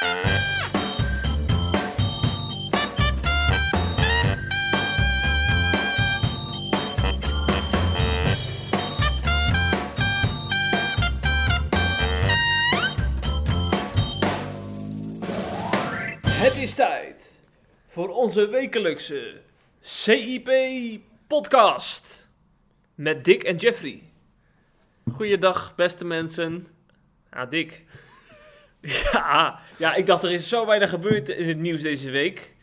Het is tijd voor onze wekelijkse CIP-podcast met Dick en Jeffrey. Goeiedag, beste mensen. Ja, Dick. Ja, ja, ik dacht er is zo weinig gebeurd in het nieuws deze week.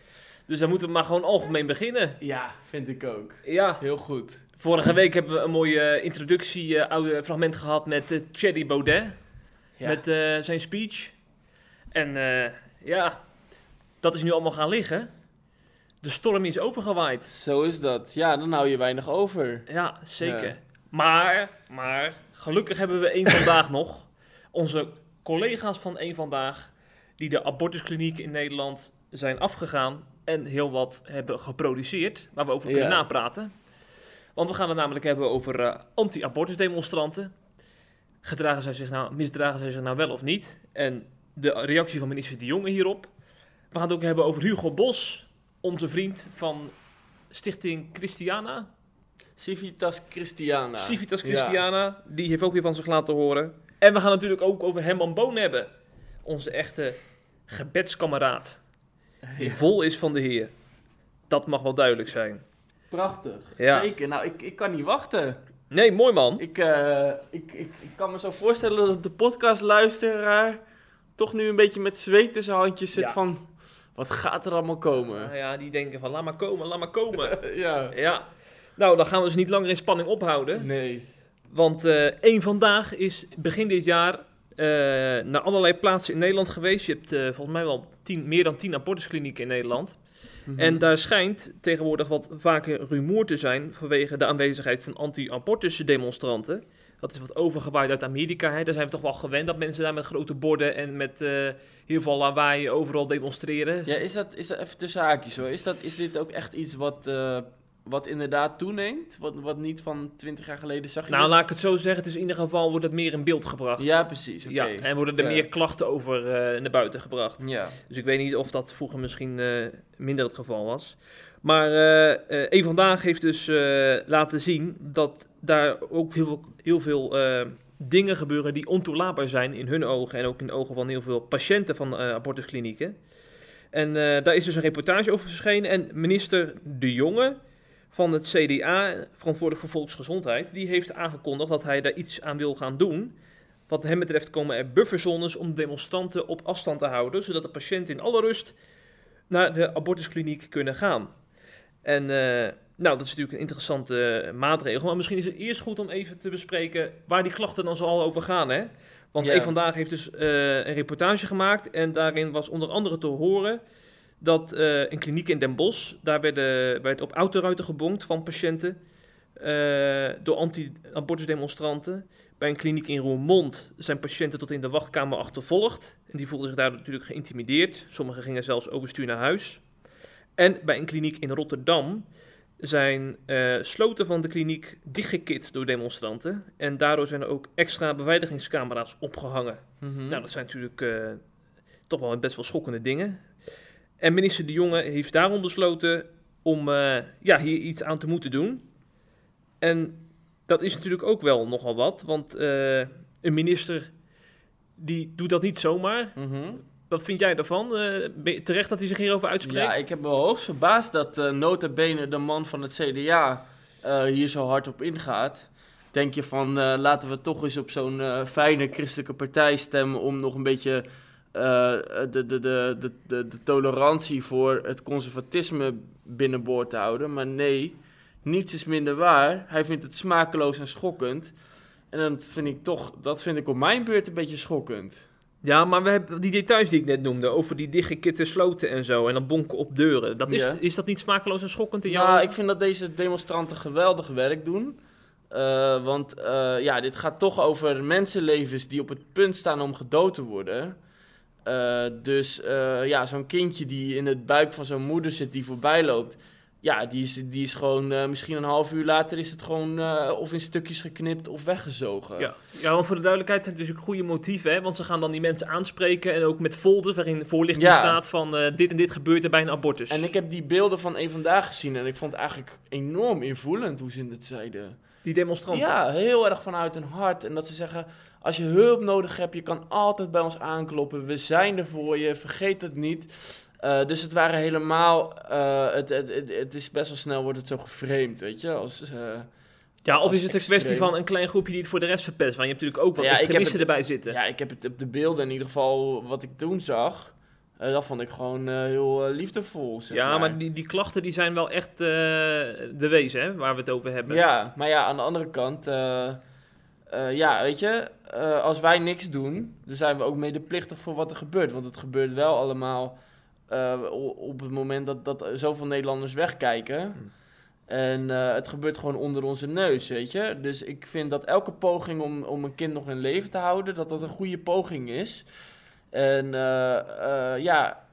Dus dan moeten we maar gewoon algemeen beginnen. Ja, vind ik ook. Ja, Heel goed. vorige week hebben we een mooie introductie, eh, oude fragment gehad met uh, Thierry Baudet. Ja. Met eh, zijn speech. En ja, dat is nu allemaal gaan liggen. De storm is overgewaaid. Zo is dat. Ja, dan hou je weinig over. Ja, zeker. Ja. Maar, maar, gelukkig hebben we één vandaag nog. Onze collega's van één vandaag, die de abortuskliniek in Nederland zijn afgegaan en heel wat hebben geproduceerd, waar we over kunnen Ja. napraten. Want we gaan het namelijk hebben over eh, anti-abortusdemonstranten. Gedragen zij zich nou, misdragen zij zich nou wel of niet? En de reactie van minister De Jonge hierop. We gaan het ook hebben over Hugo Bos, onze vriend van Stichting Christiana. Civitas Christiana. Civitas Ja. Christiana, die heeft ook weer van zich laten horen. En we gaan natuurlijk ook over Herman Boon hebben. Onze echte gebedskameraad. Die Ja. vol is van de Heer. Dat mag wel duidelijk zijn. Prachtig. Ja. Zeker. Nou, ik, ik kan niet wachten. Nee, mooi man. Ik, eh, ik, ik, ik kan me zo voorstellen dat de podcastluisteraar toch nu een beetje met zweet tussen handjes zit Ja. van... Wat gaat er allemaal komen? Nou ja, die denken van laat maar komen, laat maar komen. ja. ja. Nou, dan gaan we dus niet langer in spanning ophouden. Nee. Want eh één vandaag is begin dit jaar eh, naar allerlei plaatsen in Nederland geweest. Je hebt eh, volgens mij wel tien, meer dan tien abortusklinieken in Nederland. Mhm. En daar schijnt tegenwoordig wat vaker rumoer te zijn vanwege de aanwezigheid van anti-abortus demonstranten. Dat is wat overgewaaid uit Amerika. Hè. Daar zijn we toch wel gewend dat mensen daar met grote borden en met eh, heel veel lawaai overal demonstreren. Ja, is dat, is dat even tussen haakjes hoor. Is, dat, is dit ook echt iets wat, wat inderdaad toeneemt? Wat, wat niet van 20 jaar geleden zag je? nou, laat ik het zo zeggen. Het is in ieder geval wordt het meer in beeld gebracht. Ja, precies. Ja, en worden er Ja. meer klachten over eh, naar buiten gebracht. Ja. Dus ik weet niet of dat vroeger misschien eh, minder het geval was. Maar eh eh, Eén Vandaag heeft dus laten zien dat daar ook heel veel, heel veel dingen gebeuren die ontoelaatbaar zijn in hun ogen en ook in de ogen van heel veel patiënten van abortusklinieken. En daar is dus een reportage over verschenen en minister De Jonge van het CDA, verantwoordelijk voor volksgezondheid, die heeft aangekondigd dat hij daar iets aan wil gaan doen. Wat hem betreft komen er bufferzones om demonstranten op afstand te houden, zodat de patiënten in alle rust naar de abortuskliniek kunnen gaan. En eh, nou, dat is natuurlijk een interessante eh, maatregel. Maar misschien is het eerst goed om even te bespreken waar die klachten dan zoal over gaan. Hè? Want. Eén Vandaag heeft dus eh, een reportage gemaakt. En daarin was onder andere te horen dat eh, een kliniek in Den Bosch... daar werden, werd op autoruiten gebonkt van patiënten... eh, door anti-abortusdemonstranten. Bij een kliniek in Roermond zijn patiënten tot in de wachtkamer achtervolgd. En die voelden zich daar natuurlijk geïntimideerd. Sommigen gingen zelfs overstuur naar huis. En bij een kliniek in Rotterdam zijn eh, sloten van de kliniek dichtgekit door demonstranten. En daardoor zijn er ook extra beveiligingscamera's opgehangen. Mhm. Nou, dat zijn natuurlijk toch wel best wel schokkende dingen. En minister De Jonge heeft daarom besloten om eh, ja, hier iets aan te moeten doen. En dat is natuurlijk ook wel nogal wat, want eh, een minister die doet dat niet zomaar. Mhm. Wat vind jij daarvan? Eh, terecht dat hij zich hierover uitspreekt? Ja, ik heb me hoogst verbaasd dat eh nota bene de man van het CDA hier zo hard op ingaat. Denk je van, laten we toch eens op zo'n fijne christelijke partij stemmen om nog een beetje de, de, de, de, de, de tolerantie voor het conservatisme binnenboord te houden. Maar nee, niets is minder waar. Hij vindt het smakeloos en schokkend. En dat vind ik toch, dat vind ik op mijn beurt een beetje schokkend. Ja, maar we hebben die details die ik net noemde, over die dichtgekitte sloten en zo, en dan bonken op deuren. Dat is, Ja. is dat niet smakeloos en schokkend in Ja, ik vind dat deze demonstranten geweldig werk doen. Eh, want eh, ja, dit gaat toch over mensenlevens die op het punt staan om gedood te worden. Eh, dus eh, ja, zo'n kindje die in het buik van zo'n moeder zit die voorbij loopt. ja, die is, die is gewoon, eh, misschien een half uur later is het gewoon of in stukjes geknipt of weggezogen. Ja. ja, want voor de duidelijkheid zijn het dus ook goede motieven, hè? want ze gaan dan die mensen aanspreken en ook met folders waarin voorlichting Ja. staat van dit en dit gebeurt er bij een abortus. En ik heb die beelden van een vandaag gezien en ik vond het eigenlijk enorm invoelend hoe ze het zeiden. Die demonstranten. Ja, heel erg vanuit hun hart. En dat ze zeggen, als je hulp nodig hebt, je kan altijd bij ons aankloppen. We zijn er voor je, vergeet het niet. Eh, dus het waren helemaal, eh, het, het, het, het is best wel snel wordt het zo geframed, weet je. Als, eh, Ja, of is het een kwestie van een klein groepje die het voor de rest verpest? Want je hebt natuurlijk ook wat Ja, extremisten het- erbij zitten. ja, ik heb het op de beelden in ieder geval, wat ik toen zag, eh, dat vond ik gewoon eh, heel eh, liefdevol, zeg Ja, maar. maar die, die klachten die zijn wel echt bewezen, hè, waar we het over hebben. Ja, maar ja, aan de andere kant, ja, weet je, als wij niks doen, dan zijn we ook medeplichtig voor wat er gebeurt. Want het gebeurt wel allemaal op het moment dat, dat zoveel Nederlanders wegkijken. Hmm. En het gebeurt gewoon onder onze neus, weet je. Dus ik vind dat elke poging om, om een kind nog in leven te houden, dat dat een goede poging is. En eh, eh, ja,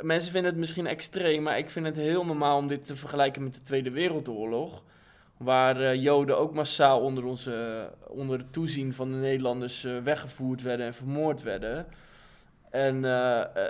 mensen vinden het misschien extreem, maar ik vind het heel normaal om dit te vergelijken met de Tweede Wereldoorlog. Waar eh, Joden ook massaal onder, onze, onder het toezien van de Nederlanders weggevoerd werden en vermoord werden. En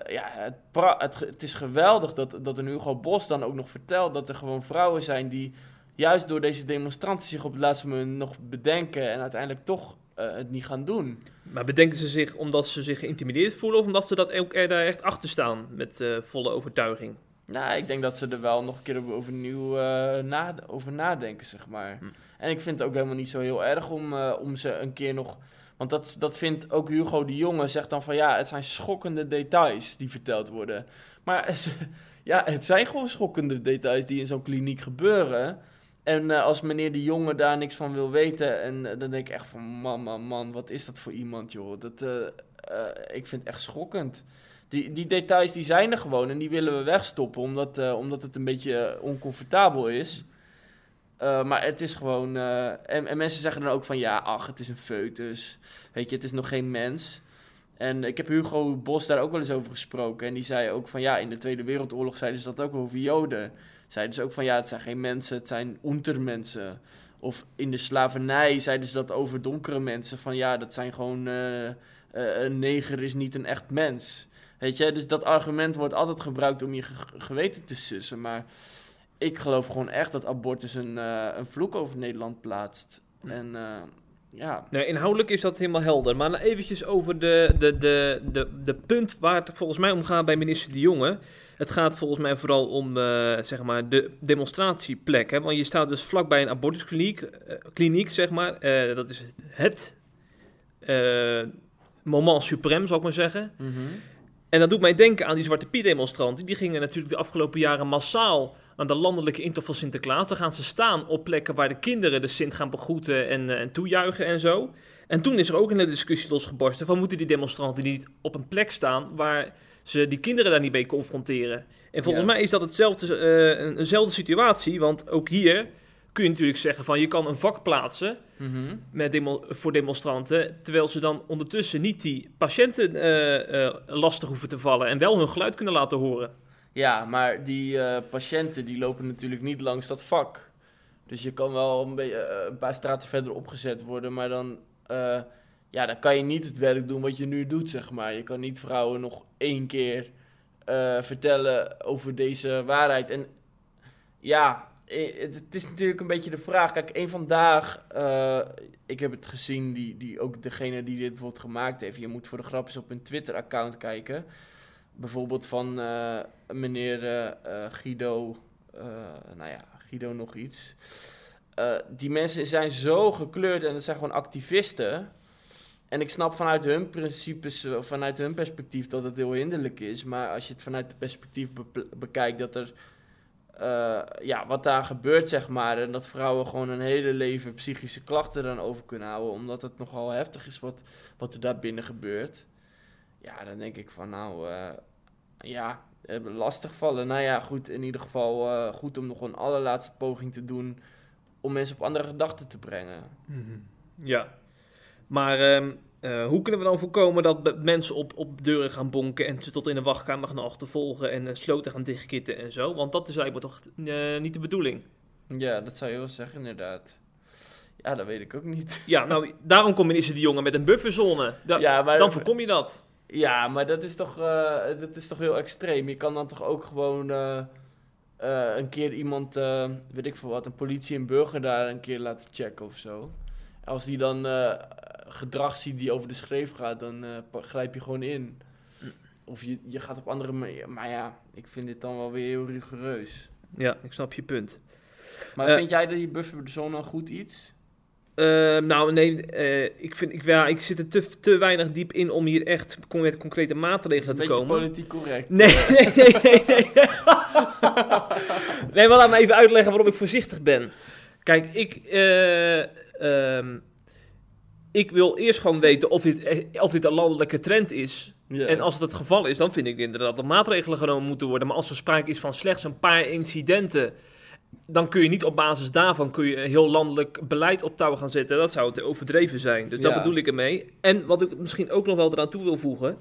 ja, het, het is geweldig dat, dat een Hugo Bos dan ook nog vertelt dat er gewoon vrouwen zijn die juist door deze demonstranten zich op het laatste moment nog bedenken en uiteindelijk toch eh, het niet gaan doen. Maar bedenken ze zich omdat ze zich geïntimideerd voelen of omdat ze dat ook er daar echt achter staan met eh, volle overtuiging? Nou, ik denk dat ze er wel nog een keer overnieuw na, over nadenken, zeg maar. Hm. En ik vind het ook helemaal niet zo heel erg om, om ze een keer nog... Want dat, dat vindt ook Hugo de Jonge, zegt dan van ja, het zijn schokkende details die verteld worden. Maar ja, het zijn gewoon schokkende details die in zo'n kliniek gebeuren. En eh, als meneer de Jonge daar niks van wil weten, en eh, dan denk ik echt van man, man, man, wat is dat voor iemand, joh. Dat, eh, ik vind het echt schokkend. Die, die details die zijn er gewoon en die willen we wegstoppen omdat, omdat het een beetje oncomfortabel is. Maar het is gewoon. en, en mensen zeggen dan ook van ja, ach, het is een foetus. Weet je, het is nog geen mens. En ik heb Hugo Bos daar ook wel eens over gesproken. En die zei ook van ja, in de Tweede Wereldoorlog zeiden ze dat ook over Joden. Zeiden ze ook van ja, het zijn geen mensen, het zijn untermensen. Of in de slavernij zeiden ze dat over donkere mensen. Van ja, dat zijn gewoon. eh, eh, een neger is niet een echt mens. Weet je, dus dat argument wordt altijd gebruikt om je ge- geweten te sussen. Maar ik geloof gewoon echt dat abortus een, eh, een vloek over Nederland plaatst. Hm. En ja, Nee, inhoudelijk is dat helemaal helder. Maar nou eventjes over de, de, de, de, de punt waar het volgens mij om gaat bij minister De Jonge. Het gaat volgens mij vooral om eh, zeg maar de demonstratieplek. Hè? Want je staat dus vlakbij een abortuskliniek, eh, kliniek, zeg maar. Eh, dat is het moment suprem, zal ik maar zeggen. En dat doet mij denken aan die Zwarte Piet-demonstranten. Die gingen natuurlijk de afgelopen jaren massaal aan de landelijke intocht van Sinterklaas. Dan gaan ze staan op plekken waar de kinderen de Sint gaan begroeten en, eh, en toejuichen en zo. En toen is er ook een hele discussie losgebarsten van moeten die demonstranten niet op een plek staan waar ze die kinderen daar niet mee confronteren. En volgens Ja. mij is dat hetzelfde, eh, een, eenzelfde situatie, want ook hier kun je natuurlijk zeggen van je kan een vak plaatsen Mhm. met demo- voor demonstranten, terwijl ze dan ondertussen niet die patiënten eh, lastig hoeven te vallen en wel hun geluid kunnen laten horen. Ja, maar die eh, patiënten die lopen natuurlijk niet langs dat vak. Dus je kan wel een, beetje, eh, een paar straten verder opgezet worden, maar dan, eh, ja, dan kan je niet het werk doen wat je nu doet, zeg maar. Je kan niet vrouwen nog één keer eh, vertellen over deze waarheid. En ja, eh, het, is natuurlijk een beetje de vraag. Kijk, één vandaag, eh, ik heb het gezien, die, die, ook degene die dit bijvoorbeeld gemaakt heeft. Je moet voor de grap eens op hun Twitter-account kijken. Bijvoorbeeld van eh, meneer eh, eh, Guido, nou ja, Guido nog iets. Die mensen zijn zo gekleurd en het zijn gewoon activisten. En ik snap vanuit hun principes, vanuit hun perspectief dat het heel hinderlijk is. Maar als je het vanuit het perspectief be- bekijkt dat er, ja, wat daar gebeurt, zeg maar. En dat vrouwen gewoon een hele leven psychische klachten dan over kunnen houden. Omdat het nogal heftig is wat, wat er daar binnen gebeurt. Ja, dan denk ik van nou, eh, ja, eh, lastig vallen. Nou ja, goed, in ieder geval eh, goed om nog een allerlaatste poging te doen om mensen op andere gedachten te brengen. Ja, maar ehm, Eh, hoe kunnen we dan voorkomen dat mensen op, op deuren gaan bonken en ze tot in de wachtkamer gaan achtervolgen en sloten gaan dichtkitten en zo? Want dat is me toch niet de bedoeling. Ja, dat zou je wel zeggen, inderdaad. Ja, dat weet ik ook niet. Ja, nou, daarom communiceert die jongen met een bufferzone. Da- ja, maar, dan voorkom je dat. Ja, maar dat is, toch, eh, dat is toch heel extreem. Je kan dan toch ook gewoon eh, eh, een keer iemand, weet ik veel wat, een politie en burger daar een keer laten checken of zo. Als die dan gedrag ziet die over de schreef gaat, dan grijp je gewoon in. Of je, je gaat op andere manier. Maar ja, ik vind dit dan wel weer heel rigoureus. Ja, ik snap je punt. Maar vind jij dat die bufferzone een goed iets? Eh, nou, nee, eh, ik, vind, ik, ja, ik zit er te, te weinig diep in om hier echt con- met concrete maatregelen te komen. politiek correct. Nee, nee, nee, nee. Nee, nee maar laat me even uitleggen waarom ik voorzichtig ben. Kijk, ik, eh, ehm, ik wil eerst gewoon weten of dit, eh, of dit een landelijke trend is. En als het het geval is, dan vind ik inderdaad dat er maatregelen genomen moeten worden. Maar als er sprake is van slechts een paar incidenten, dan kun je niet op basis daarvan kun je een heel landelijk beleid op touw gaan zetten. Dat zou te overdreven zijn. Dus dat bedoel ik ermee. En wat ik misschien ook nog wel eraan toe wil voegen,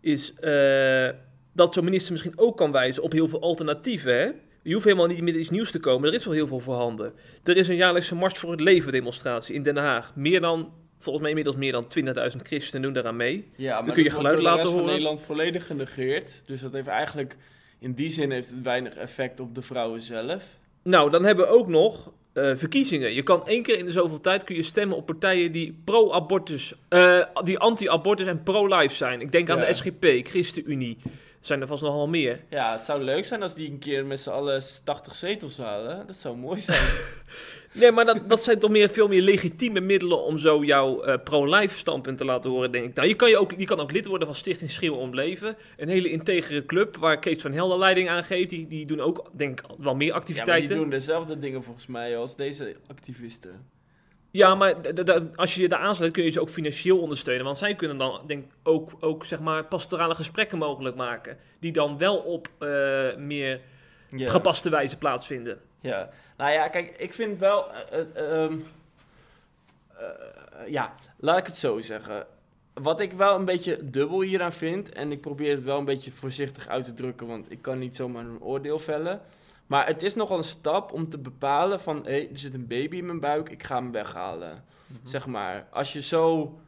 is eh, dat zo'n minister misschien ook kan wijzen op heel veel alternatieven. Hè? Je hoeft helemaal niet met iets nieuws te komen. Er is al heel veel voorhanden. Er is een jaarlijkse Mars voor het Leven demonstratie in Den Haag. Meer dan, volgens mij inmiddels meer dan 20.000 christenen doen daaraan mee. Ja, maar kun je geluid laten van horen. Nederland volledig genegeerd. Dus dat heeft eigenlijk, in die zin heeft het weinig effect op de vrouwen zelf. Nou, dan hebben we ook nog eh, verkiezingen. Je kan één keer in de zoveel tijd kun je stemmen op partijen die pro-abortus, eh, die anti-abortus en pro-life zijn. Ik denk aan Ja. de SGP, ChristenUnie. Er zijn er vast nogal meer. Ja, het zou leuk zijn als die een keer met z'n allen 80 zetels halen. Dat zou mooi zijn. Nee, maar dat, dat zijn toch meer, veel meer legitieme middelen om zo jouw eh, pro-life standpunt te laten horen, denk ik. Nou, je kan, je, ook, je kan ook lid worden van Stichting Schreeuw om Leven. Een hele integere club waar Kees van Helder leiding aan geeft. Die, die doen ook, denk ik, wel meer ja, activiteiten. die doen dezelfde dingen volgens mij als deze activisten. Ja, maar als je je daar aansluit, kun je ze ook financieel ondersteunen. Want zij kunnen dan denk ik ook, ook zeg maar, pastorale gesprekken mogelijk maken. Die dan wel op eh, meer Ja. gepaste wijze plaatsvinden. Ja, nou ja, kijk, ik vind wel. eh, eh, ehm, eh, ja, laat ik het zo zeggen. Wat ik wel een beetje dubbel hieraan vind, en ik probeer het wel een beetje voorzichtig uit te drukken, want ik kan niet zomaar een oordeel vellen. Maar het is nogal een stap om te bepalen van, hé, er zit een baby in mijn buik, ik ga hem weghalen. Zeg maar, als je zo,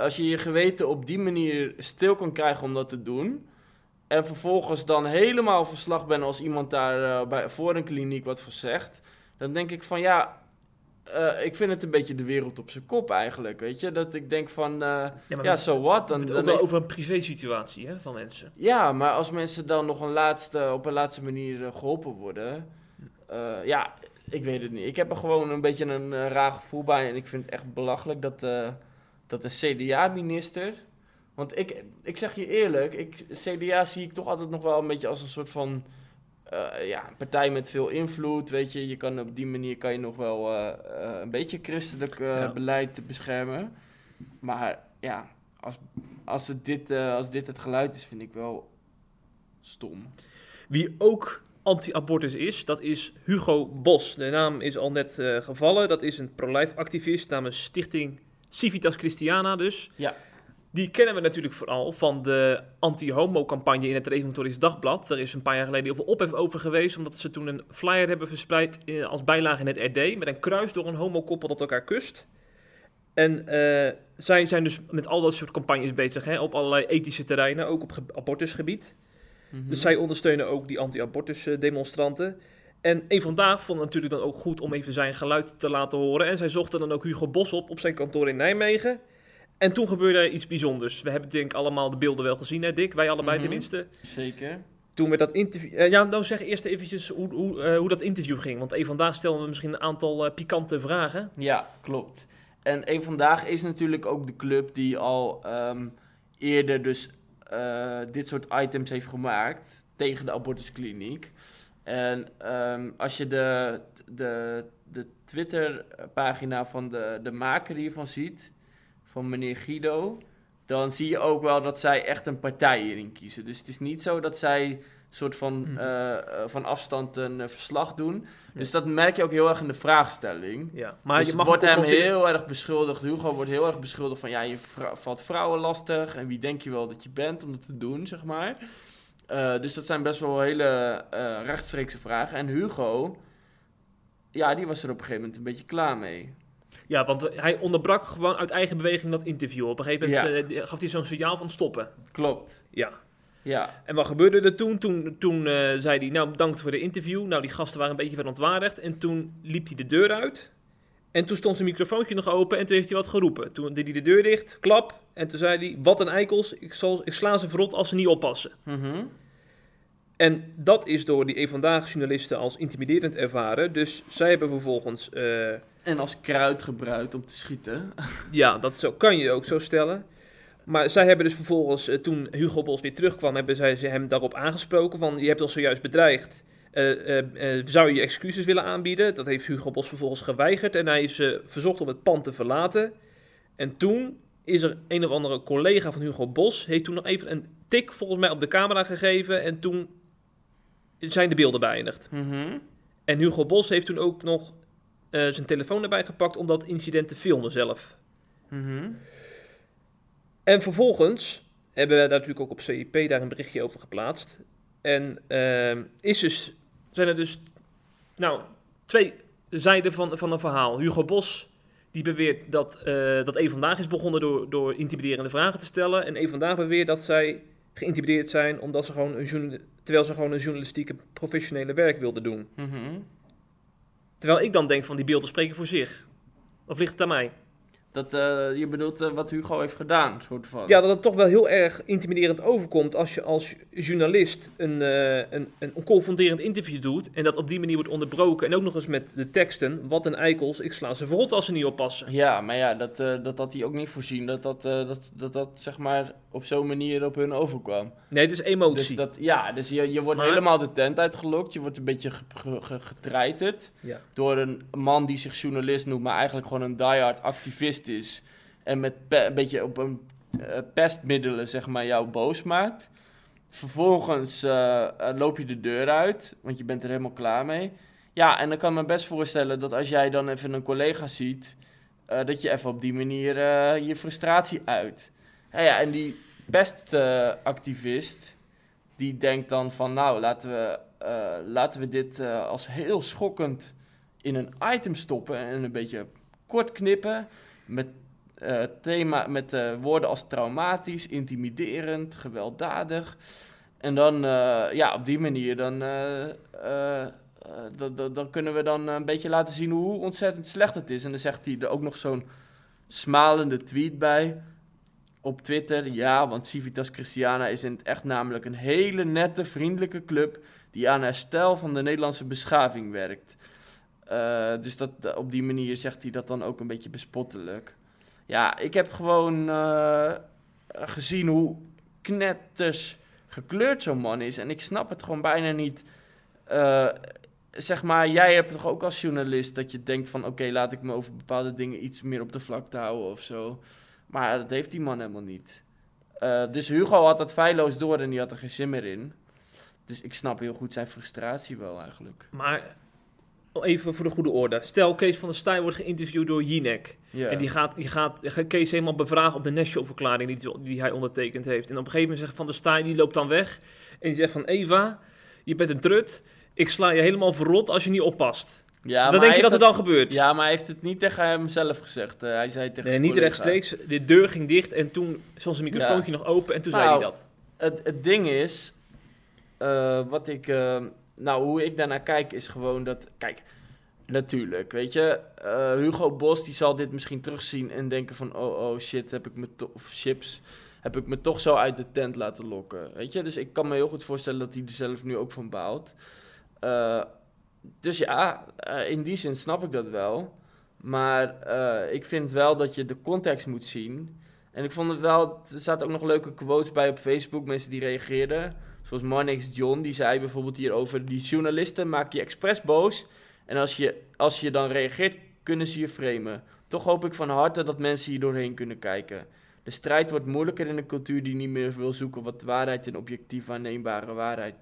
als je je geweten op die manier stil kan krijgen om dat te doen, en vervolgens dan helemaal verslag ben als iemand daar eh, bij, voor een kliniek wat voor zegt, dan denk ik van ja, eh, ik vind het een beetje de wereld op zijn kop eigenlijk, weet je. Dat ik denk van, eh, Ja, we- so what? Dan, dan heeft- over een privé-situatie hè, van mensen. ja, maar als mensen dan nog een laatste, op een laatste manier eh, geholpen worden, ja, ik weet het niet. Ik heb er gewoon een beetje een raar gevoel bij en ik vind het echt belachelijk dat, dat een CDA-minister... Want ik, ik zeg je eerlijk, ik, CDA zie ik toch altijd nog wel een beetje als een soort van... eh, ja, een partij met veel invloed, weet je. Je kan op die manier kan je nog wel eh, eh, een beetje christelijk Ja. beleid beschermen. Maar ja, als, als, het dit, als dit het geluid is, vind ik wel stom. Wie ook anti-abortus is, dat is Hugo Bos. De naam is al net gevallen. Dat is een pro-life activist namens Stichting Civitas Christiana dus. Ja. Die kennen we natuurlijk vooral van de anti-homo-campagne in het Reformatorisch Dagblad. Er is een paar jaar geleden heel veel ophef over geweest, omdat ze toen een flyer hebben verspreid eh, als bijlage in het RD, met een kruis door een homokoppel dat elkaar kust. En eh, zij zijn dus met al dat soort campagnes bezig, hè, op allerlei ethische terreinen, ook op ge- abortusgebied. Mhm. Dus zij ondersteunen ook die anti-abortus eh, demonstranten. En een vandaag vond het natuurlijk dan ook goed om even zijn geluid te laten horen. En zij zochten dan ook Hugo Bos op op zijn kantoor in Nijmegen. En toen gebeurde er iets bijzonders. We hebben denk ik allemaal de beelden wel gezien, hè Dick? Wij allebei Mhm. tenminste. Zeker. Toen we dat interview... eh, ja, nou zeg eerst eventjes hoe, hoe, eh, hoe dat interview ging. Want een vandaag stelden we misschien een aantal eh, pikante vragen. Ja, klopt. En een vandaag is natuurlijk ook de club die al ehm, eerder dus dit soort items heeft gemaakt tegen de abortuskliniek. En ehm, als je de, de, de Twitter-pagina van de, de maker hiervan ziet, van meneer Guido, dan zie je ook wel dat zij echt een partij hierin kiezen. Dus het is niet zo dat zij soort van, Mhm. eh, eh, van afstand een eh, verslag doen. Dus dat merk je ook heel erg in de vraagstelling. Ja. Maar je dus mag het wordt hem heel erg beschuldigd. Hugo wordt heel erg beschuldigd van ja, je vrou- valt vrouwen lastig. En wie denk je wel dat je bent om dat te doen, zeg maar. Dus dat zijn best wel hele rechtstreekse vragen. En Hugo, ja, die was er op een gegeven moment een beetje klaar mee. Ja, want hij onderbrak gewoon uit eigen beweging dat interview. Op een gegeven moment Ja. eh, gaf hij zo'n signaal van stoppen. Klopt. Ja. Ja, En wat gebeurde er toen? Toen, toen eh, zei hij, nou bedankt voor de interview. Nou, die gasten waren een beetje verontwaardigd. En toen liep hij de deur uit. En toen stond zijn microfoontje nog open en toen heeft hij wat geroepen. Toen deed hij de deur dicht, klap. En toen zei hij, wat een eikels, ik, zal, ik sla ze verrot als ze niet oppassen. Mhm. En dat is door die vandaag journalisten als intimiderend ervaren. Dus zij hebben vervolgens, eh, en als kruid gebruikt om te schieten. ja, dat zo, kan je ook zo stellen. Maar zij hebben dus vervolgens, eh, toen Hugo Bos weer terugkwam, hebben zij hem daarop aangesproken van, je hebt ons zojuist bedreigd. Eh, eh, zou je je excuses willen aanbieden? Dat heeft Hugo Bos vervolgens geweigerd en hij heeft ze verzocht om het pand te verlaten. En toen is er een of andere collega van Hugo Bos, heeft toen nog even een tik volgens mij op de camera gegeven en toen zijn de beelden beëindigd. Mhm. En Hugo Bos heeft toen ook nog eh, zijn telefoon erbij gepakt om dat incident te filmen zelf. Mhm. En vervolgens hebben we daar natuurlijk ook op CIP daar een berichtje over geplaatst. En ehm, is dus, zijn er dus nou, twee zijden van, van een verhaal. Hugo Bos die beweert dat, eh dat E Vandaag is begonnen door, door intimiderende vragen te stellen. En E Vandaag beweert dat zij geïntimideerd zijn omdat ze gewoon een terwijl ze gewoon een journalistieke professionele werk wilden doen. Mhm. Terwijl ik dan denk van die beelden spreken voor zich. Of ligt het aan mij? Dat, eh, je bedoelt eh, wat Hugo heeft gedaan, soort van. Ja, dat het toch wel heel erg intimiderend overkomt als je als journalist een, eh, een, een confronterend interview doet en dat op die manier wordt onderbroken en ook nog eens met de teksten, wat een eikels, ik sla ze verrot als ze niet oppassen. Ja, maar ja, dat, eh, dat had hij ook niet voorzien. Dat dat, eh, dat, dat, dat zeg maar op zo'n manier op hun overkwam. Nee, het is Dus emotie. dat, ja, dus je, je wordt Maar- helemaal de tent uitgelokt. Je wordt een beetje ge, ge- ge- getreiterd Ja. door een man die zich journalist noemt, maar eigenlijk gewoon een diehard activist is. En met een beetje op een eh, pestmiddelen, zeg maar, jou boos maakt. Vervolgens eh, eh, loop je de deur uit, want je bent er helemaal klaar mee. Ja, en dan kan ik me best voorstellen dat als jij dan even een collega ziet, eh, dat je even op die manier eh, je frustratie uit. Ja, en die pestactivist, die denkt dan van, nou, laten we, eh, laten we dit eh, als heel schokkend in een item stoppen en een beetje kort knippen met, eh, thema, met eh, woorden als traumatisch, intimiderend, gewelddadig. En dan, eh, ja, op die manier, eh, eh, eh, dan- dan kunnen we dan een beetje laten zien hoe ontzettend slecht het is. En dan zegt hij er ook nog zo'n smalende tweet bij op Twitter. Ja, want Civitas Christiana is in het echt namelijk een hele nette, vriendelijke club die aan herstel van de Nederlandse beschaving werkt. Eh, dus dat, op die manier zegt hij dat dan ook een beetje bespottelijk. Ja, ik heb gewoon eh, gezien hoe knetters gekleurd zo'n man is. En ik snap het gewoon bijna niet. Eh, zeg maar, jij hebt toch ook als journalist dat je denkt van... oké, laat ik me over bepaalde dingen iets meer op de vlakte houden of zo. Maar dat heeft die man helemaal niet. Eh, dus Hugo had dat feilloos door en die had er geen zin meer in. Dus ik snap heel goed zijn frustratie wel eigenlijk. Maar even voor de goede orde. Stel, Kees van der Staaij wordt geïnterviewd door Jinek. En die gaat, die gaat Kees helemaal bevragen op de National-verklaring die, die hij ondertekend heeft. En op een gegeven moment zegt Van der Staaij, die loopt dan weg. En die zegt van, Eva, je bent een trut. Ik sla je helemaal verrot als je niet oppast. Ja, dan maar denk je dat heeft dan gebeurt. het- Ja, maar hij heeft het niet tegen hemzelf gezegd. Eh, hij zei het tegen Nee, zijn niet rechtstreeks. De deur ging dicht en toen stond zijn microfoontje nog open en toen zei Nou, hij dat. Het, het ding is, eh, wat ik, eh, nou, hoe ik daarnaar kijk, is gewoon dat, kijk, natuurlijk, weet je, eh, Hugo Bos die zal dit misschien terugzien en denken van, oh, oh shit, heb ik me toch, of chips, heb ik me toch zo uit de tent laten lokken, weet je. Dus ik kan me heel goed voorstellen dat hij er zelf nu ook van baalt. Dus ja, eh, in die zin snap ik dat wel. Maar eh, ik vind wel dat je de context moet zien. En ik vond het wel, er zaten ook nog leuke quotes bij op Facebook, mensen die reageerden. Zoals Marnix John, die zei bijvoorbeeld hierover, die journalisten maken je expres boos. En als je, als je dan reageert, kunnen ze je framen. Toch hoop ik van harte dat mensen hier doorheen kunnen kijken. De strijd wordt moeilijker in een cultuur die niet meer wil zoeken wat waarheid en objectief aanneembare waarheid.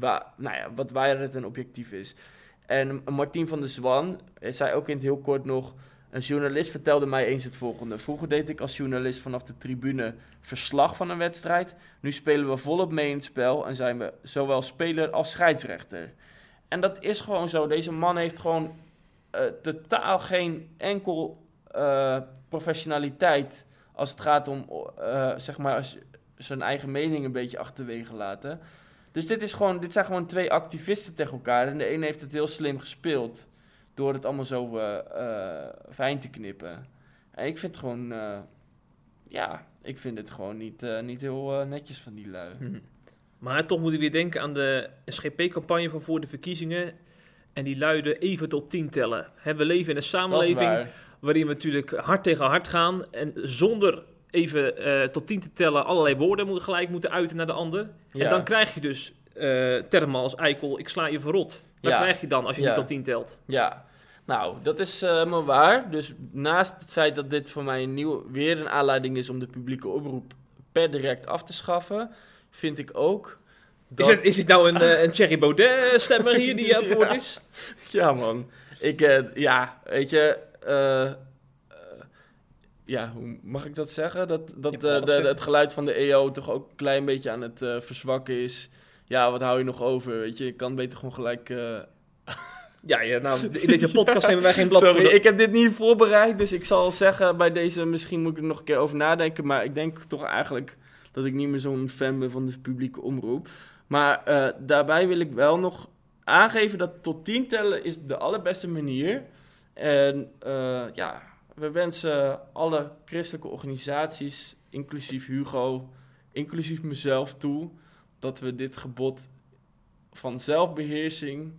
Wa nou ja, wat waarheid en objectief is. En Martien van der Zwan zei ook in het heel kort nog. Een journalist vertelde mij eens het volgende. Vroeger deed ik als journalist vanaf de tribune verslag van een wedstrijd. Nu spelen we volop mee in het spel en zijn we zowel speler als scheidsrechter. En dat is gewoon zo. Deze man heeft gewoon uh, totaal geen enkel uh, professionaliteit als het gaat om uh, zeg maar zijn eigen mening een beetje achterwege laten. Dus dit, is gewoon, dit zijn gewoon twee activisten tegen elkaar. En de ene heeft het heel slim gespeeld door het allemaal zo fijn te knippen. En ik vind het gewoon, ja, ik vind het gewoon niet, niet heel netjes van die lui. Hmm. Maar toch moet ik weer denken aan de SGP-campagne van voor de verkiezingen. En die luiden even tot tien tellen. we leven in een samenleving waarin we natuurlijk hard tegen hard gaan. En zonder even uh, tot tien te tellen allerlei woorden moeten gelijk moeten uiten naar de ander. En dan krijg je dus uh, termen als eikel, ik sla je verrot. Dat krijg je dan als je niet tot tien telt. Ja, nou, dat is uh, maar waar. Dus naast het feit dat dit voor mij een nieuw, weer een aanleiding is om de publieke oproep per direct af te schaffen, vind ik ook is, het, is het nou een, uh, een Thierry Baudet-stemmer hier die aan het woord is? Ja, man. Ik, ja, weet je... Ja, hoe mag ik dat zeggen? Dat, dat de, het geluid van de EO toch ook een klein beetje aan het verzwakken is. Ja, wat hou je nog over? Weet je, ik kan beter gewoon gelijk... Ja, ja, nou, in deze podcast nemen wij geen blad Sorry, ik heb dit niet voorbereid, dus ik zal zeggen bij deze, misschien moet ik er nog een keer over nadenken, maar ik denk toch eigenlijk dat ik niet meer zo'n fan ben van de publieke omroep. Maar uh, daarbij wil ik wel nog aangeven dat tot 10 tellen is de allerbeste manier. En uh, ja, we wensen alle christelijke organisaties, inclusief Hugo, inclusief mezelf toe, dat we dit gebod van zelfbeheersing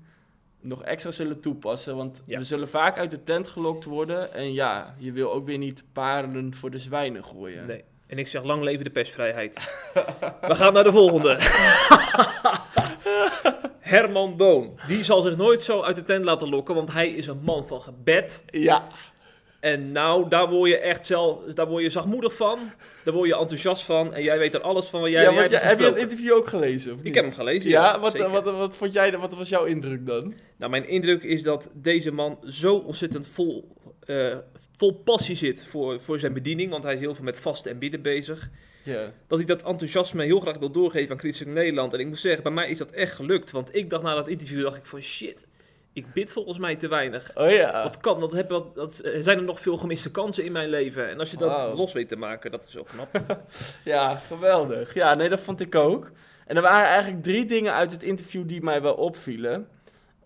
nog extra zullen toepassen. Want we zullen vaak uit de tent gelokt worden. En ja, je wil ook weer niet parelen voor de zwijnen gooien. Nee. En ik zeg lang leven de persvrijheid. We gaan naar de volgende. Herman Boon. Die zal zich nooit zo uit de tent laten lokken, want hij is een man van gebed. Ja. En nou, daar word je echt zelf, daar word je zachtmoedig van. Daar word je enthousiast van. En jij weet er alles van wat jij, ja, jij Heb je het interview ook gelezen? Ik heb hem gelezen. Ja, wat, wat, wat, vond jij, wat was jouw indruk dan? Nou, mijn indruk is dat deze man zo ontzettend vol uh, vol passie zit voor, voor zijn bediening, want hij is heel veel met vasten en bidden bezig. Dat hij dat enthousiasme heel graag wil doorgeven aan Christen Nederland. En ik moet zeggen, bij mij is dat echt gelukt. Want ik dacht na dat interview, dacht ik van shit, ik bid volgens mij te weinig. Oh ja. Wat kan, dat, heb, dat, dat zijn er nog veel gemiste kansen in mijn leven. En als je dat los weet te maken, dat is ook knap. ja, geweldig. Ja, nee, dat vond ik ook. En er waren eigenlijk drie dingen uit het interview die mij wel opvielen.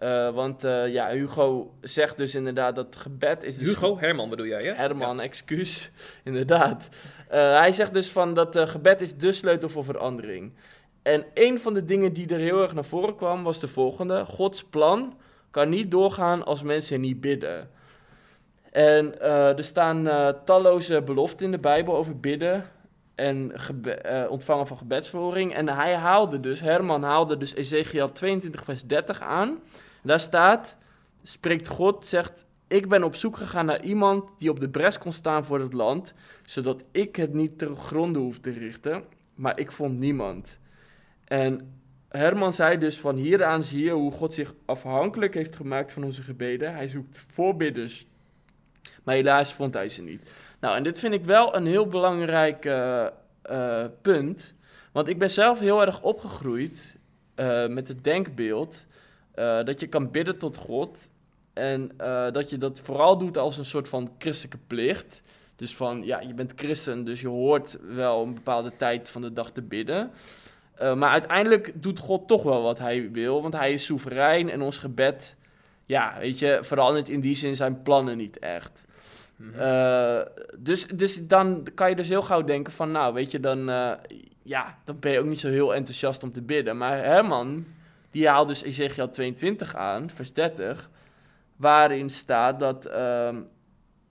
Uh, want uh, ja, Hugo zegt dus inderdaad dat gebed is... Dus Hugo? Herman bedoel jij, hè? Herman, excuus. Inderdaad. Uh, hij zegt dus van dat gebed is de sleutel voor verandering. En een van de dingen die er heel erg naar voren kwam was de volgende. Gods plan kan niet doorgaan als mensen niet bidden. En er staan talloze beloften in de Bijbel over bidden en ontvangen van gebedsverhoring. En hij haalde dus, Herman haalde dus Ezekiel 22 vers 30 aan... Daar staat, spreekt God, zegt, ik ben op zoek gegaan naar iemand die op de bres kon staan voor het land, zodat ik het niet ter gronde hoef te richten, maar ik vond niemand. En Herman zei dus van hieraan zie je hoe God zich afhankelijk heeft gemaakt van onze gebeden. Hij zoekt voorbidders, maar helaas vond hij ze niet. Nou, en dit vind ik wel een heel belangrijk uh, uh, punt, want ik ben zelf heel erg opgegroeid uh, met het denkbeeld dat je kan bidden tot God. En dat je dat vooral doet als een soort van christelijke plicht. Dus van, ja, je bent christen, dus je hoort wel een bepaalde tijd van de dag te bidden. Uh, maar uiteindelijk doet God toch wel wat hij wil, want hij is soeverein en ons gebed, ja, weet je, verandert in die zin zijn plannen niet echt. Mm -hmm. dus, dus dan kan je dus heel gauw denken van, nou, weet je, dan, ja, dan ben je ook niet zo heel enthousiast om te bidden. Maar Herman, die haalt dus Ezekiel 22 aan, vers 30, waarin staat dat, uh,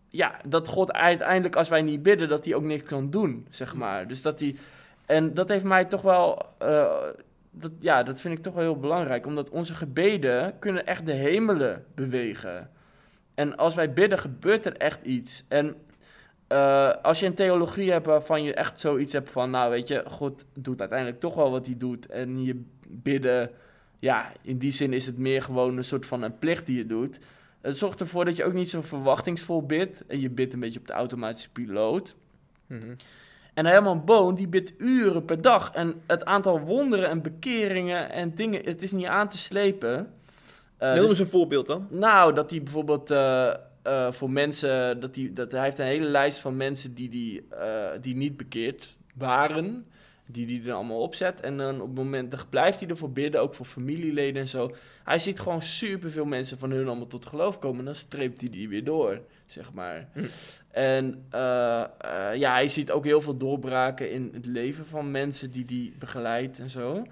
ja, dat God uiteindelijk, als wij niet bidden, dat hij ook niks kan doen, zeg maar. Dus dat hij, en dat heeft mij toch wel, uh, dat, ja, dat vind ik toch wel heel belangrijk, omdat onze gebeden kunnen echt de hemelen bewegen. En als wij bidden, gebeurt er echt iets. En eh, als je een theologie hebt waarvan je echt zoiets hebt van, nou weet je, God doet uiteindelijk toch wel wat hij doet. En je bidden, ja, in die zin is het meer gewoon een soort van een plicht die je doet. Het zorgt ervoor dat je ook niet zo verwachtingsvol bidt. En je bidt een beetje op de automatische piloot. Mhm. En Herman Boon, die bidt uren per dag. En het aantal wonderen en bekeringen en dingen, het is niet aan te slepen. Uh, Noem eens een voorbeeld dan. Nou, dat hij bijvoorbeeld uh, uh, voor mensen, dat hij, dat hij heeft een hele lijst van mensen die, die, die niet bekeerd waren. Die die er allemaal opzet. En dan op het moment, dan blijft hij ervoor bidden, ook voor familieleden en zo. Hij ziet gewoon superveel mensen van hun allemaal tot geloof komen. En dan streept hij die weer door, zeg maar. En uh, uh, ja, hij ziet ook heel veel doorbraken in het leven van mensen die die begeleidt en zo.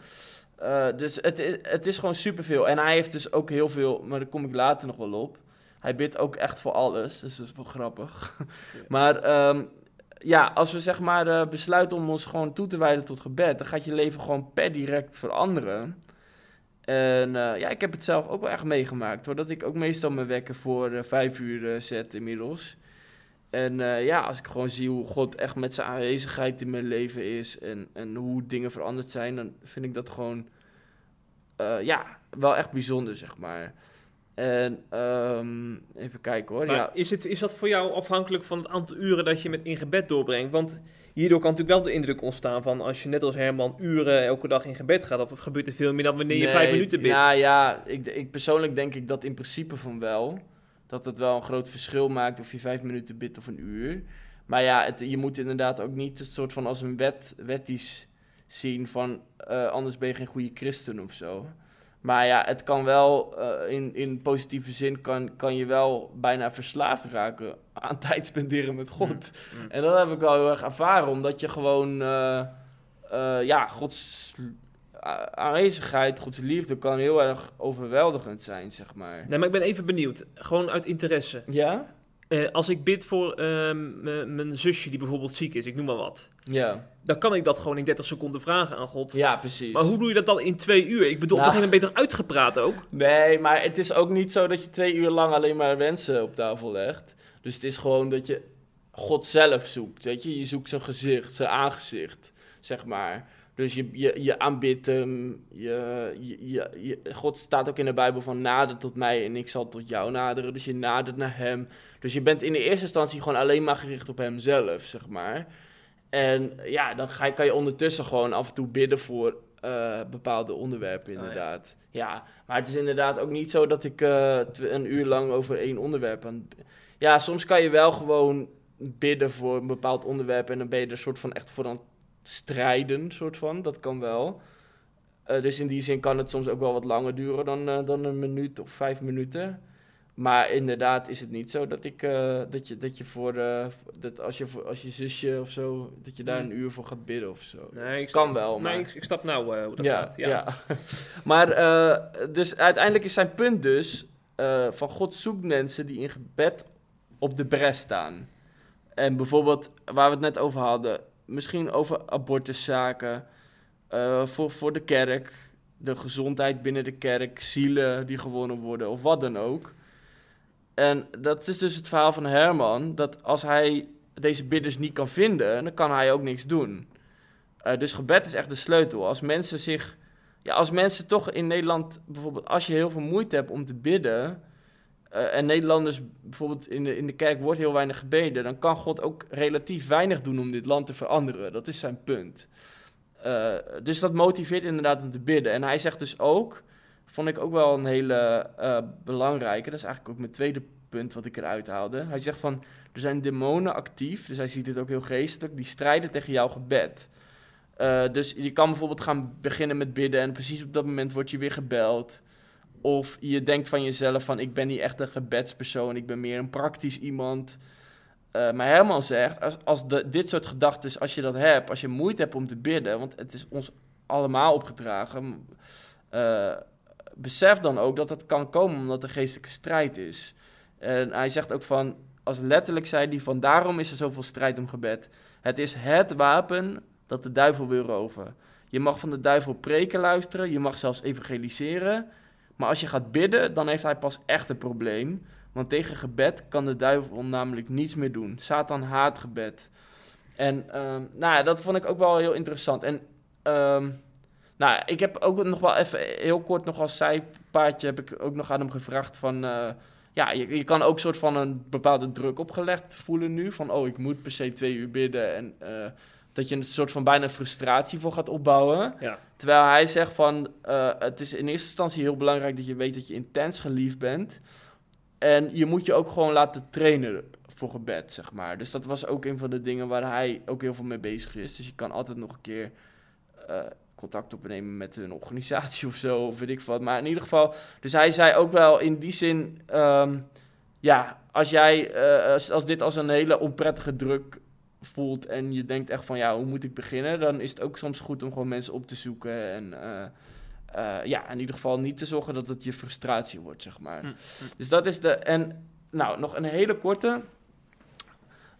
Uh, dus het, het is gewoon superveel. En hij heeft dus ook heel veel, maar daar kom ik later nog wel op. Hij bidt ook echt voor alles, dus dat is wel grappig. Maar um, ja, als we zeg maar besluiten om ons gewoon toe te wijden tot gebed, dan gaat je leven gewoon per direct veranderen. En uh, ja, ik heb het zelf ook wel echt meegemaakt, hoor. Dat ik ook meestal mijn wekker voor uh, vijf uur zet inmiddels. En ja, als ik gewoon zie hoe God echt met zijn aanwezigheid in mijn leven is en, en hoe dingen veranderd zijn, dan vind ik dat gewoon, ja, wel echt bijzonder, zeg maar. En um, even kijken hoor. Maar ja. is, het, is dat voor jou afhankelijk van het aantal uren dat je met in gebed doorbrengt? Want hierdoor kan natuurlijk wel de indruk ontstaan van als je net als Herman uren elke dag in gebed gaat, of gebeurt er veel meer dan wanneer je Nee, vijf minuten bidt? Nou ja, ik, ik persoonlijk denk ik dat in principe van wel. Dat het wel een groot verschil maakt of je vijf minuten bidt of een uur. Maar ja, het, je moet inderdaad ook niet het soort van als een wet, wettisch zien van uh, anders ben je geen goede christen of zo. Maar ja, het kan wel, uh, in, in positieve zin, kan, kan je wel bijna verslaafd raken aan tijd spenderen met God. Mm. En dat heb ik wel heel erg ervaren, omdat je gewoon, uh, uh, ja, Gods aanwezigheid, Gods liefde kan heel erg overweldigend zijn, zeg maar. Nee, maar ik ben even benieuwd, gewoon uit interesse. Ja? Als ik bid voor mijn zusje die bijvoorbeeld ziek is, ik noem maar wat. Ja. Dan kan ik dat gewoon in 30 seconden vragen aan God. Ja, precies. Maar hoe doe je dat dan in twee uur? Ik bedoel, Nou. op een gegeven moment beter uitgepraat ook. Nee, maar het is ook niet zo dat je twee uur lang alleen maar wensen op tafel legt. Dus het is gewoon dat je God zelf zoekt, weet je. Je zoekt zijn gezicht, zijn aangezicht, zeg maar. Dus je, je, je aanbidt hem. Je, je, je, je- God staat ook in de Bijbel van nader tot mij en ik zal tot jou naderen. Dus je nadert naar hem. Dus je bent in de eerste instantie gewoon alleen maar gericht op hemzelf, zeg maar. En ja, dan ga je, kan je ondertussen gewoon af en toe bidden voor eh, bepaalde onderwerpen, ja. inderdaad. ja. maar het is inderdaad ook niet zo dat ik eh, een uur lang over één onderwerp aan... Ja, soms kan je wel gewoon bidden voor een bepaald onderwerp en dan ben je er soort van echt voor aan het strijden, soort van. Dat kan wel. Eh, dus in die zin kan het soms ook wel wat langer duren dan, dan een minuut of vijf minuten. Maar inderdaad is het niet zo dat ik eh, dat je dat je voor eh, dat als je voor, als je zusje of zo dat je daar Hmm. een uur voor gaat bidden of zo. Nee, ik Kan snap- wel, maar- Nee, ik, ik snap nou eh, hoe dat ja, gaat. Ja. ja. maar dus uiteindelijk is zijn punt dus van God zoekt mensen die in gebed op de bres staan. En bijvoorbeeld waar we het net over hadden, misschien over abortuszaken, voor, voor de kerk, de gezondheid binnen de kerk, zielen die gewonnen worden of wat dan ook. En dat is dus het verhaal van Herman, dat als hij deze bidders niet kan vinden, dan kan hij ook niks doen. Eh, dus gebed is echt de sleutel. Als mensen zich, ja, als mensen toch in Nederland, bijvoorbeeld, als je heel veel moeite hebt om te bidden, eh, en Nederlanders bijvoorbeeld in de, in de kerk wordt heel weinig gebeden, dan kan God ook relatief weinig doen om dit land te veranderen. Dat is zijn punt. Eh, dus dat motiveert inderdaad om te bidden. En hij zegt dus ook, vond ik ook wel een hele eh, belangrijke, dat is eigenlijk ook mijn tweede punt wat ik eruit haalde. Hij zegt van, er zijn demonen actief, dus hij ziet dit ook heel geestelijk, die strijden tegen jouw gebed. Eh, dus je kan bijvoorbeeld gaan beginnen met bidden en precies op dat moment wordt je weer gebeld. Of je denkt van jezelf van ik ben niet echt een gebedspersoon, ik ben meer een praktisch iemand. Eh, maar Herman zegt, als, als de, dit soort gedachten, als je dat hebt, als je moeite hebt om te bidden, want het is ons allemaal opgedragen, besef dan ook dat het kan komen omdat er geestelijke strijd is. En hij zegt ook van, als letterlijk zei hij van daarom is er zoveel strijd om gebed. Het is het wapen dat de duivel wil roven. Je mag van de duivel preken luisteren, je mag zelfs evangeliseren. Maar als je gaat bidden, dan heeft hij pas echt een probleem. Want tegen gebed kan de duivel namelijk niets meer doen. Satan haat gebed. En ehm, nou ja, dat vond ik ook wel heel interessant. En ehm, nou, ik heb ook nog wel even heel kort nog als zijpaadje heb ik ook nog aan hem gevraagd van... eh, ja, je, je kan ook soort van een bepaalde druk opgelegd voelen nu. Van, oh, ik moet per se twee uur bidden. En eh, dat je een soort van bijna frustratie voor gaat opbouwen. Ja. Terwijl hij zegt van, eh, het is in eerste instantie heel belangrijk dat je weet dat je intens geliefd bent. En je moet je ook gewoon laten trainen voor gebed, zeg maar. Dus dat was ook een van de dingen waar hij ook heel veel mee bezig is. Dus je kan altijd nog een keer contact opnemen met een organisatie of zo, of weet ik wat. Maar in ieder geval, dus hij zei ook wel in die zin, ehm, ja, als jij, eh, als, als dit als een hele onprettige druk voelt en je denkt echt van, ja, hoe moet ik beginnen? Dan is het ook soms goed om gewoon mensen op te zoeken en... eh, eh, ja, in ieder geval niet te zorgen dat het je frustratie wordt, zeg maar. Hm, hm. Dus dat is de... En nou, nog een hele korte.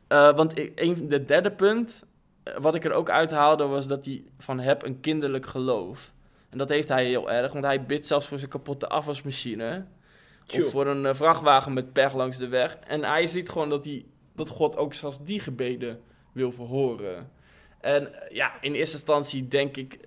Want ik, een, de derde punt, wat ik er ook uithaalde, was dat hij van heb een kinderlijk geloof. En dat heeft hij heel erg, want hij bidt zelfs voor zijn kapotte afwasmachine. Of voor een eh, vrachtwagen met pech langs de weg. En hij ziet gewoon dat, hij, dat God ook zelfs die gebeden wil verhoren. En eh, ja, in eerste instantie denk ik,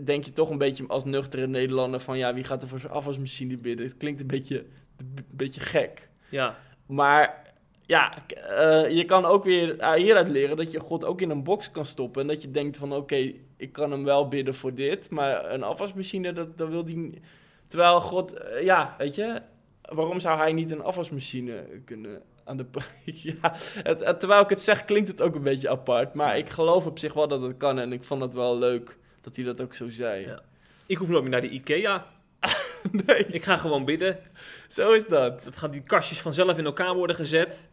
denk je toch een beetje als nuchtere Nederlander van ja, wie gaat er voor zijn afwasmachine bidden? Het klinkt een beetje, een beetje gek. Ja. Maar ja, eh, je kan ook weer eh, hieruit leren dat je God ook in een box kan stoppen. En dat je denkt van oké, ik kan hem wel bidden voor dit, maar een afwasmachine, dat, dat wil die niet. Terwijl God, eh, ja, weet je, waarom zou hij niet een afwasmachine kunnen aan de... ja, het, het- terwijl ik het zeg, klinkt het ook een beetje apart. Maar ik geloof op zich wel dat het kan en ik vond het wel leuk dat hij dat ook zo zei. Ja. Ik hoef nooit meer naar de IKEA. nee, Ik ga gewoon bidden. zo is dat. Dat gaan die kastjes vanzelf in elkaar worden gezet.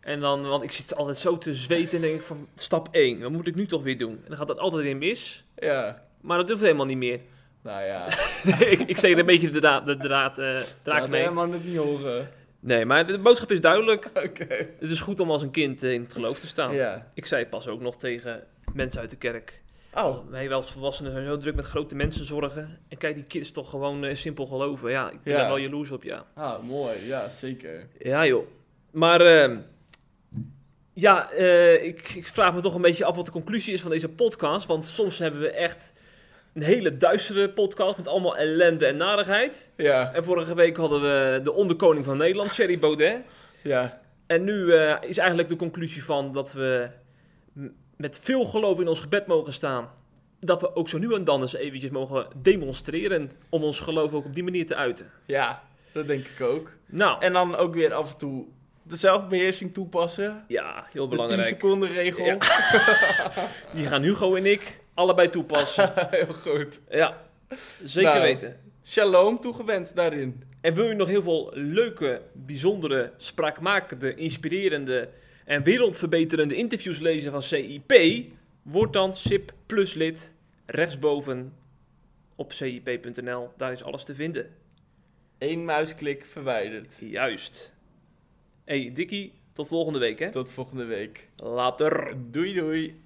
En dan, want ik zit altijd zo te zweten en denk ik van stap 1, wat moet ik nu toch weer doen? En dan gaat dat altijd weer mis. Ja, Maar dat hoeft helemaal niet meer. nou ja. ik, ik steek er een beetje de draad, de draad, Laat mee. helemaal het niet horen. Nee, maar de boodschap is duidelijk. Oké. Het is goed om als een kind in het geloof te staan. Ja. Ik zei het pas ook nog tegen mensen uit de kerk. Oh, Wij wel als volwassenen zijn zo druk met grote mensen zorgen. En kijk, die kids toch gewoon eh, simpel geloven. Ja, ik ben Ja. daar wel jaloers op, ja. ah, mooi. Ja, zeker. Ja, joh. Maar ehm, ja, eh, ik, ik vraag me toch een beetje af wat de conclusie is van deze podcast. Want soms hebben we echt een hele duistere podcast met allemaal ellende en narigheid. Ja, En vorige week hadden we de onderkoning van Nederland, Thierry Baudet. ja. En nu eh, is eigenlijk de conclusie van dat we met veel geloof in ons gebed mogen staan. Dat we ook zo nu en dan eens eventjes mogen demonstreren om ons geloof ook op die manier te uiten. Ja, dat denk ik ook. Nou, En dan ook weer af en toe de zelfbeheersing toepassen. ja, heel De 10 belangrijk. seconden regel. Ja. Die gaan Hugo en ik allebei toepassen. Heel goed. Ja, zeker Nou. weten. Shalom toegewend daarin. En wil je nog heel veel leuke, bijzondere, spraakmakende, inspirerende en wereldverbeterende interviews lezen van CIP? Word dan SIP Plus lid rechtsboven op cip.nl. Daar is alles te vinden. Eén muisklik verwijderd. Juist hey, Dikkie, tot volgende week, hè? Tot volgende week. Later. Doei, doei.